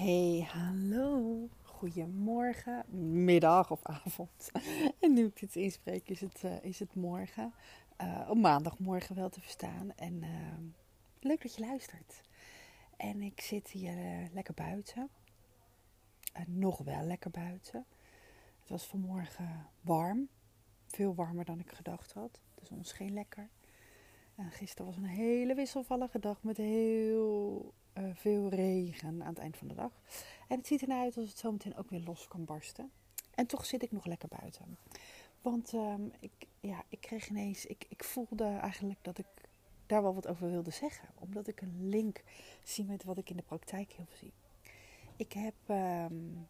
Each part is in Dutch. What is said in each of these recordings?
Hey, hallo. Goedemorgen, middag of avond. En nu ik dit inspreek is het, uh, is het morgen. Uh, op maandagmorgen wel te verstaan. En uh, leuk dat je luistert. En ik zit hier lekker buiten. nog wel lekker buiten. Het was vanmorgen warm. Veel warmer dan ik gedacht had. De zon scheen lekker. En gisteren was een hele wisselvallige dag met heel uh, veel regen aan het eind van de dag. En het ziet ernaar uit als het zometeen ook weer los kan barsten. En toch zit ik nog lekker buiten. Want um, ik, ja, ik kreeg ineens, ik, ik voelde eigenlijk dat ik daar wel wat over wilde zeggen. Omdat ik een link zie met wat ik in de praktijk heel veel zie. Ik heb, um,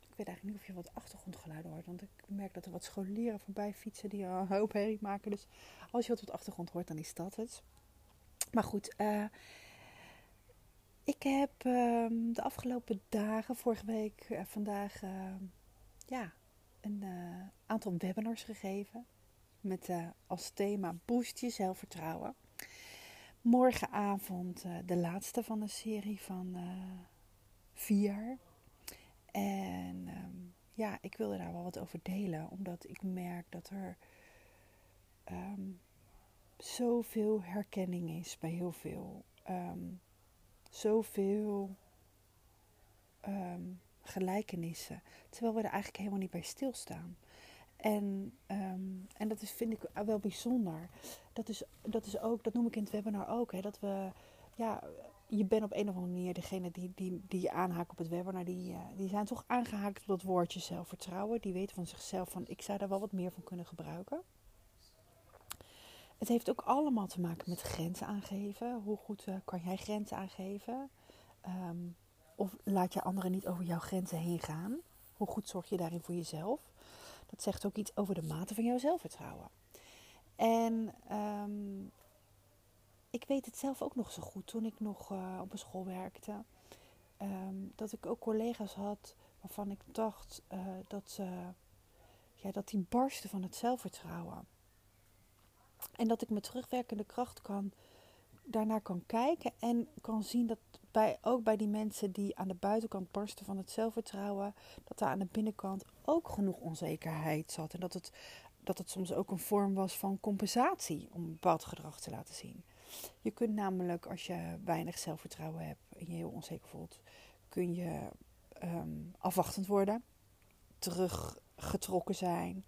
ik weet eigenlijk niet of je wat achtergrondgeluiden hoort. Want ik merk dat er wat scholieren voorbij fietsen die een hoop herrie maken. Dus als je wat achtergrond hoort, dan is dat het. Maar goed, uh, ik heb um, de afgelopen dagen, vorige week, vandaag, uh, ja, een uh, aantal webinars gegeven. Met als thema Boost je zelfvertrouwen. Morgenavond de laatste van de serie van vier. En um, ja, ik wilde daar wel wat over delen, omdat ik merk dat er um, zoveel herkenning is bij heel veel. Um, zoveel um, gelijkenissen. Terwijl we er eigenlijk helemaal niet bij stilstaan. En, um, en dat is, vind ik wel bijzonder. Dat is, dat is ook, dat noem ik in het webinar ook, hè, dat we, ja, je bent op een of andere manier degene die, die, die je aanhaakt op het webinar, die, uh, die zijn toch aangehaakt op dat woordje zelfvertrouwen. Die weten van zichzelf van, ik zou daar wel wat meer van kunnen gebruiken. Het heeft ook allemaal te maken met grenzen aangeven. Hoe goed uh, kan jij grenzen aangeven? Um, of laat je anderen niet over jouw grenzen heen gaan? Hoe goed zorg je daarin voor jezelf? Dat zegt ook iets over de mate van jouw zelfvertrouwen. En um, ik weet het zelf ook nog zo goed toen ik nog uh, op een school werkte. Um, dat ik ook collega's had waarvan ik dacht uh, dat, ze, ja, dat die barsten van het zelfvertrouwen. En dat ik met terugwerkende kracht kan, daarnaar kan kijken en kan zien dat bij, ook bij die mensen die aan de buitenkant barsten van het zelfvertrouwen, dat daar aan de binnenkant ook genoeg onzekerheid zat. En dat het, dat het soms ook een vorm was van compensatie om bepaald gedrag te laten zien. Je kunt namelijk, als je weinig zelfvertrouwen hebt en je heel onzeker voelt, kun je um, afwachtend worden, teruggetrokken zijn,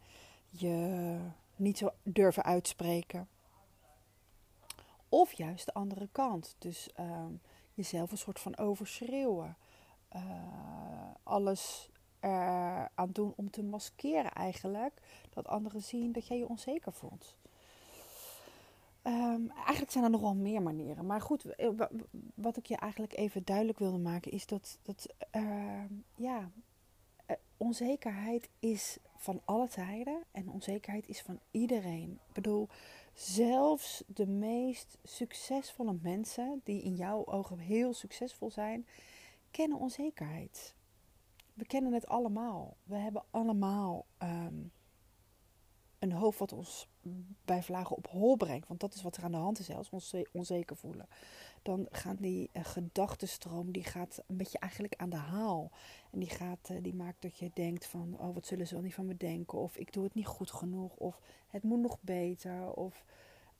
je niet zo durven uitspreken. Of juist de andere kant. Dus uh, jezelf een soort van overschreeuwen. Uh, alles aan doen om te maskeren eigenlijk. Dat anderen zien dat jij je onzeker voelt. Um, eigenlijk zijn er nog wel meer manieren. Maar goed, eh, wat ik je eigenlijk even duidelijk wilde maken is dat, dat uh, ja, onzekerheid is van alle tijden en onzekerheid is van iedereen. Ik bedoel, zelfs de meest succesvolle mensen, die in jouw ogen heel succesvol zijn, kennen onzekerheid. We kennen het allemaal. We hebben allemaal um, een hoofd wat ons bij vlagen op hol brengt. Want dat is wat er aan de hand is, zelfs ons onzeker voelen. Dan gaat die uh, gedachtenstroom, die gaat een beetje eigenlijk aan de haal. En die, gaat, uh, die maakt dat je denkt van, oh wat zullen ze wel niet van me denken? Of ik doe het niet goed genoeg. Of het moet nog beter. Of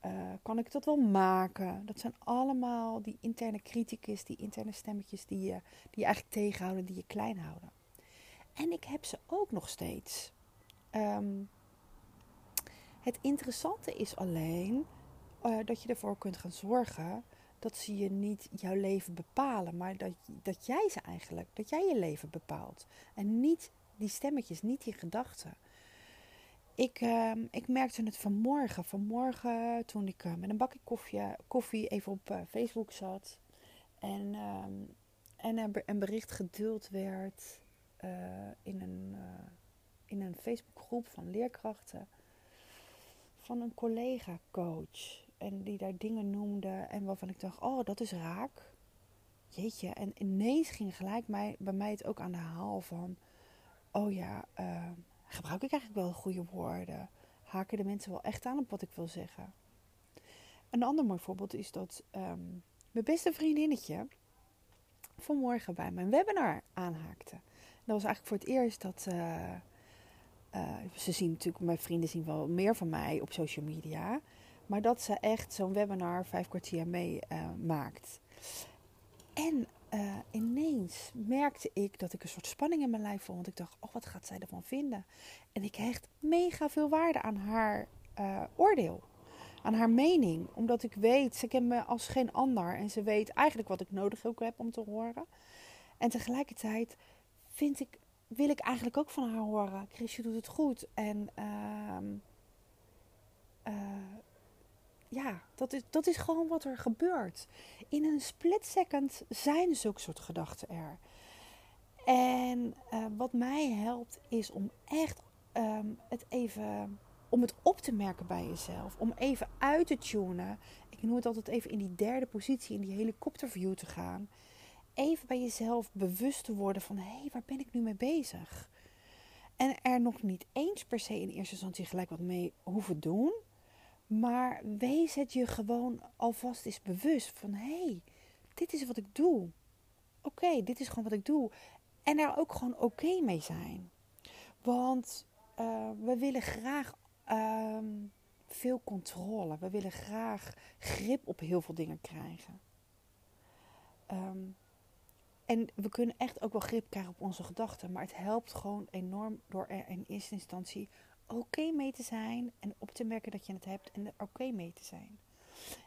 uh, kan ik dat wel maken? Dat zijn allemaal die interne criticus, die interne stemmetjes die je, die eigenlijk tegenhouden, die je klein houden. En ik heb ze ook nog steeds. Um, het interessante is alleen uh, dat je ervoor kunt gaan zorgen dat ze je niet jouw leven bepalen, maar dat, dat jij ze eigenlijk, dat jij je leven bepaalt. En niet die stemmetjes, niet die gedachten. Ik, uh, ik merkte het vanmorgen. Vanmorgen toen ik uh, met een bakje koffie, koffie even op uh, Facebook zat. En, ehm, en een bericht geduld werd in een, in een Facebookgroep van leerkrachten van een collega-coach. En die daar dingen noemde en waarvan ik dacht, oh, dat is raak. Jeetje, en ineens ging gelijk mij, bij mij het ook aan de haal van... Oh ja, uh, gebruik ik eigenlijk wel goede woorden? Haken de mensen wel echt aan op wat ik wil zeggen? Een ander mooi voorbeeld is dat um, mijn beste vriendinnetje... vanmorgen bij mijn webinar aanhaakte. Dat was eigenlijk voor het eerst dat. Uh, uh, ze zien natuurlijk, mijn vrienden zien wel meer van mij op social media. Maar dat ze echt zo'n webinar vijf kwartier mee uh, maakt. En ineens merkte ik dat ik een soort spanning in mijn lijf voelde. Want ik dacht, oh, wat gaat zij ervan vinden? En ik hecht mega veel waarde aan haar oordeel aan haar mening. Omdat ik weet, ze kent me als geen ander. En ze weet eigenlijk wat ik nodig ook heb om te horen. En tegelijkertijd vind ik, wil ik eigenlijk ook van haar horen. Chrisje doet het goed. En uh, uh, ja, dat is, dat is gewoon wat er gebeurt. In een split second zijn zulke soort gedachten er. En uh, wat mij helpt is om echt um, het even om het op te merken bij jezelf. Om even uit te tunen. Ik noem het altijd even in die derde positie, in die helikopterview te gaan. Even bij jezelf bewust te worden van hé, hey, waar ben ik nu mee bezig? En er nog niet eens per se in eerste instantie gelijk wat mee hoeven doen. Maar wees het je gewoon alvast eens bewust van hé, hey, dit is wat ik doe. Oké, dit is gewoon wat ik doe. En daar ook gewoon oké mee zijn. Want uh, we willen graag um, veel controle. We willen graag grip op heel veel dingen krijgen. Um, en we kunnen echt ook wel grip krijgen op onze gedachten. Maar het helpt gewoon enorm door er in eerste instantie oké mee te zijn. En op te merken dat je het hebt en er oké mee te zijn.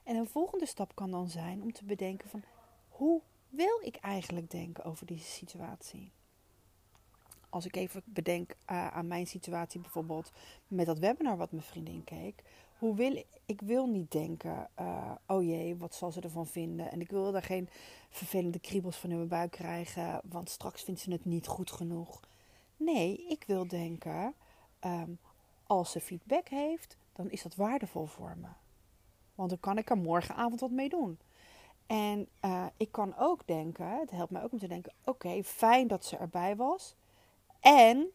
En een volgende stap kan dan zijn om te bedenken van... Hoe wil ik eigenlijk denken over deze situatie? als ik even bedenk uh, aan mijn situatie bijvoorbeeld met dat webinar wat mijn vriendin keek. Hoe wil ik, wil niet denken, uh, oh jee, wat zal ze ervan vinden? En ik wil daar geen vervelende kriebels van in mijn buik krijgen, want straks vindt ze het niet goed genoeg. Nee, ik wil denken, um, als ze feedback heeft, dan is dat waardevol voor me. Want dan kan ik er morgenavond wat mee doen. En uh, ik kan ook denken, het helpt mij ook om te denken: oké, fijn dat ze erbij was. En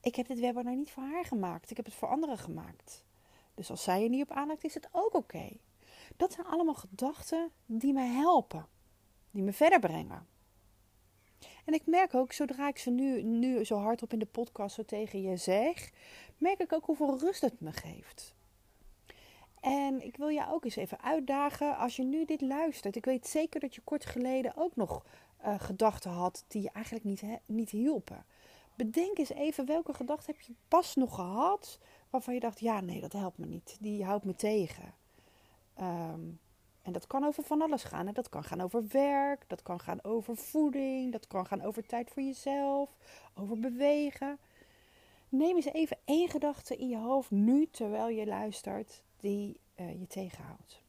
ik heb dit webinar niet voor haar gemaakt. Ik heb het voor anderen gemaakt. Dus als zij er niet op aanhaakt, is het ook oké. Dat zijn allemaal gedachten die mij helpen. Die me verder brengen. En ik merk ook, zodra ik ze nu, nu zo hardop in de podcast zo tegen je zeg, merk ik ook hoeveel rust het me geeft. En ik wil jou ook eens even uitdagen als je nu dit luistert. Ik weet zeker dat je kort geleden ook nog uh, gedachten had die je eigenlijk niet, niet hielpen. Bedenk eens even welke gedachte heb je pas nog gehad waarvan je dacht, ja nee, dat helpt me niet. Die houdt me tegen. Um, en dat kan over van alles gaan. Dat kan gaan over werk, dat kan gaan over voeding, dat kan gaan over tijd voor jezelf, over bewegen. Neem eens even één gedachte in je hoofd nu terwijl je luistert die uh, je tegenhoudt.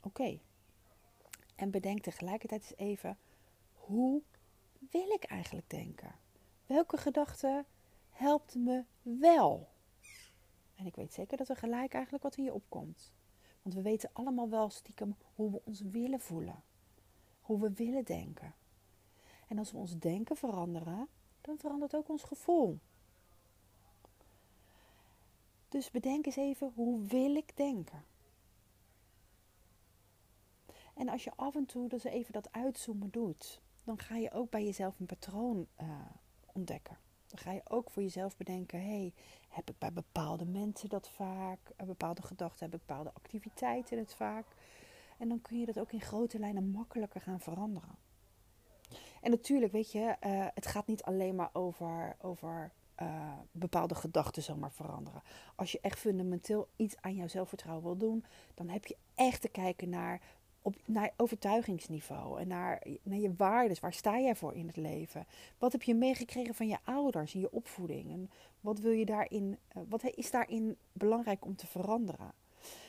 Oké. En bedenk tegelijkertijd eens even hoe wil ik eigenlijk denken? Welke gedachte helpt me wel? En ik weet zeker dat er gelijk eigenlijk wat in je opkomt. Want we weten allemaal wel stiekem hoe we ons willen voelen. Hoe we willen denken. En als we ons denken veranderen, dan verandert ook ons gevoel. Dus bedenk eens even, hoe wil ik denken? En als je af en toe dus even dat uitzoomen doet, dan ga je ook bij jezelf een patroon uh, ontdekken. Dan ga je ook voor jezelf bedenken: hey, heb ik bij bepaalde mensen dat vaak? Uh, bepaalde gedachten, heb bepaalde activiteiten het vaak? En dan kun je dat ook in grote lijnen makkelijker gaan veranderen. En natuurlijk, weet je, uh, het gaat niet alleen maar over, over uh, bepaalde gedachten zomaar veranderen. Als je echt fundamenteel iets aan jouw zelfvertrouwen wil doen, dan heb je echt te kijken naar op, naar overtuigingsniveau en naar, naar je waardes. Waar sta jij voor in het leven? Wat heb je meegekregen van je ouders in je opvoeding? En wat, wil je daarin, uh, wat is daarin belangrijk om te veranderen?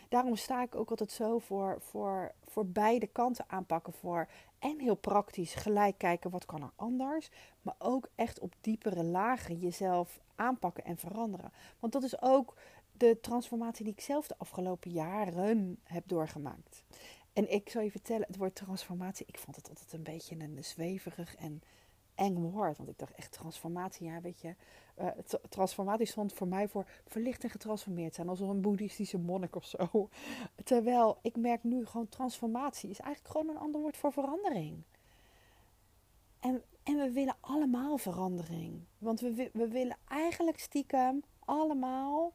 Daarom sta ik ook altijd zo voor, voor, voor beide kanten aanpakken. Voor en heel praktisch gelijk kijken wat kan er anders. Maar ook echt op diepere lagen jezelf aanpakken en veranderen. Want dat is ook de transformatie die ik zelf de afgelopen jaren heb doorgemaakt. En ik zou je vertellen, het woord transformatie, ik vond het altijd een beetje een zweverig en eng woord. Want ik dacht echt transformatie, ja weet je. Uh, transformatie stond voor mij voor verlicht en getransformeerd zijn. Als een boeddhistische monnik of zo. Terwijl ik merk nu gewoon transformatie is eigenlijk gewoon een ander woord voor verandering. En, en we willen allemaal verandering. Want we, we willen eigenlijk stiekem allemaal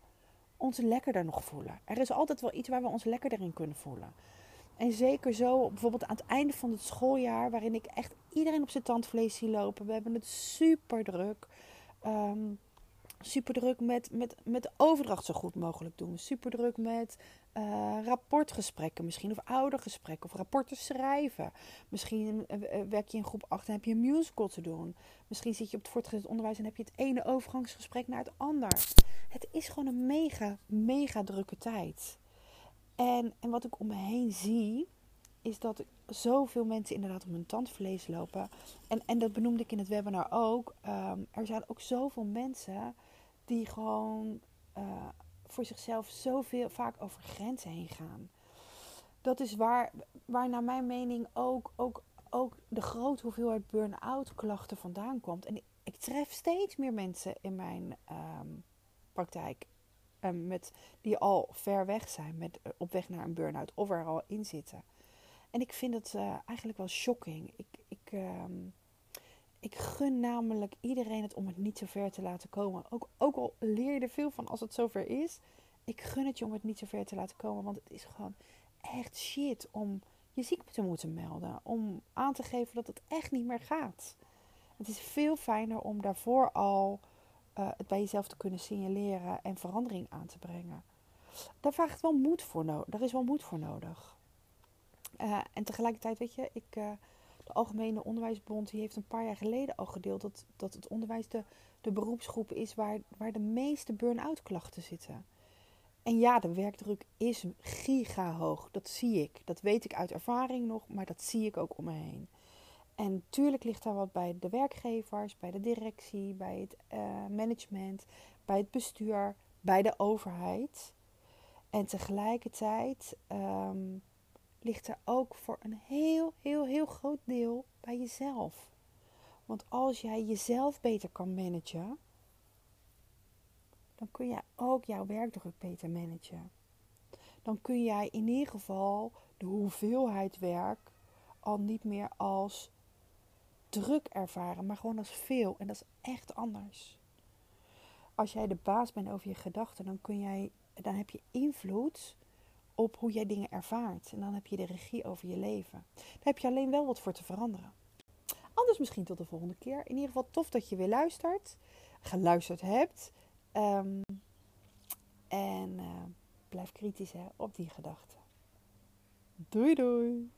ons lekkerder nog voelen. Er is altijd wel iets waar we ons lekkerder in kunnen voelen. En zeker zo, bijvoorbeeld aan het einde van het schooljaar, waarin ik echt iedereen op zijn tandvlees zie lopen. We hebben het super druk. Um, super druk met, met, met de overdracht zo goed mogelijk doen. Super druk met uh, rapportgesprekken misschien, of oudergesprekken, of rapporten schrijven. Misschien uh, werk je in groep 8 en heb je een musical te doen. Misschien zit je op het voortgezet onderwijs en heb je het ene overgangsgesprek naar het ander. Het is gewoon een mega, mega drukke tijd. En, en wat ik om me heen zie, is dat zoveel mensen inderdaad op hun tandvlees lopen. En, en dat benoemde ik in het webinar ook. Um, er zijn ook zoveel mensen die gewoon uh, voor zichzelf zoveel vaak over grenzen heen gaan. Dat is waar, waar naar mijn mening ook, ook, ook de grote hoeveelheid burn-out klachten vandaan komt. En ik tref steeds meer mensen in mijn um, praktijk um, met, die al ver weg zijn, met, uh, op weg naar een burn-out of er al in zitten. En ik vind het uh, eigenlijk wel shocking. Ik, ik, um, ik gun namelijk iedereen het om het niet zo ver te laten komen. Ook, ook al leer je er veel van als het zover is. Ik gun het je om het niet zo ver te laten komen. Want het is gewoon echt shit om je ziek te moeten melden. Om aan te geven dat het echt niet meer gaat. Het is veel fijner om daarvoor al uh, het bij jezelf te kunnen signaleren en verandering aan te brengen. Daar vraagt wel moed voor nodig. Daar is wel moed voor nodig. Uh, en tegelijkertijd, weet je, ik, uh, de Algemene Onderwijsbond die heeft een paar jaar geleden al gedeeld dat, dat het onderwijs de, de beroepsgroep is waar, waar de meeste burn-out klachten zitten. En ja, de werkdruk is giga hoog. Dat zie ik. Dat weet ik uit ervaring nog, maar dat zie ik ook om me heen. En tuurlijk ligt daar wat bij de werkgevers, bij de directie, bij het uh, management, bij het bestuur, bij de overheid. En tegelijkertijd um, ligt er ook voor een heel, heel, heel groot deel bij jezelf. Want als jij jezelf beter kan managen, dan kun jij ook jouw werkdruk beter managen. Dan kun jij in ieder geval de hoeveelheid werk al niet meer als druk ervaren, maar gewoon als veel. En dat is echt anders. Als jij de baas bent over je gedachten, dan, kun jij, dan heb je invloed op hoe jij dingen ervaart. En dan heb je de regie over je leven. Daar heb je alleen wel wat voor te veranderen. Anders misschien tot de volgende keer. In ieder geval tof dat je weer luistert. Geluisterd hebt. Um, en uh, blijf kritisch hè, op die gedachten. Doei doei!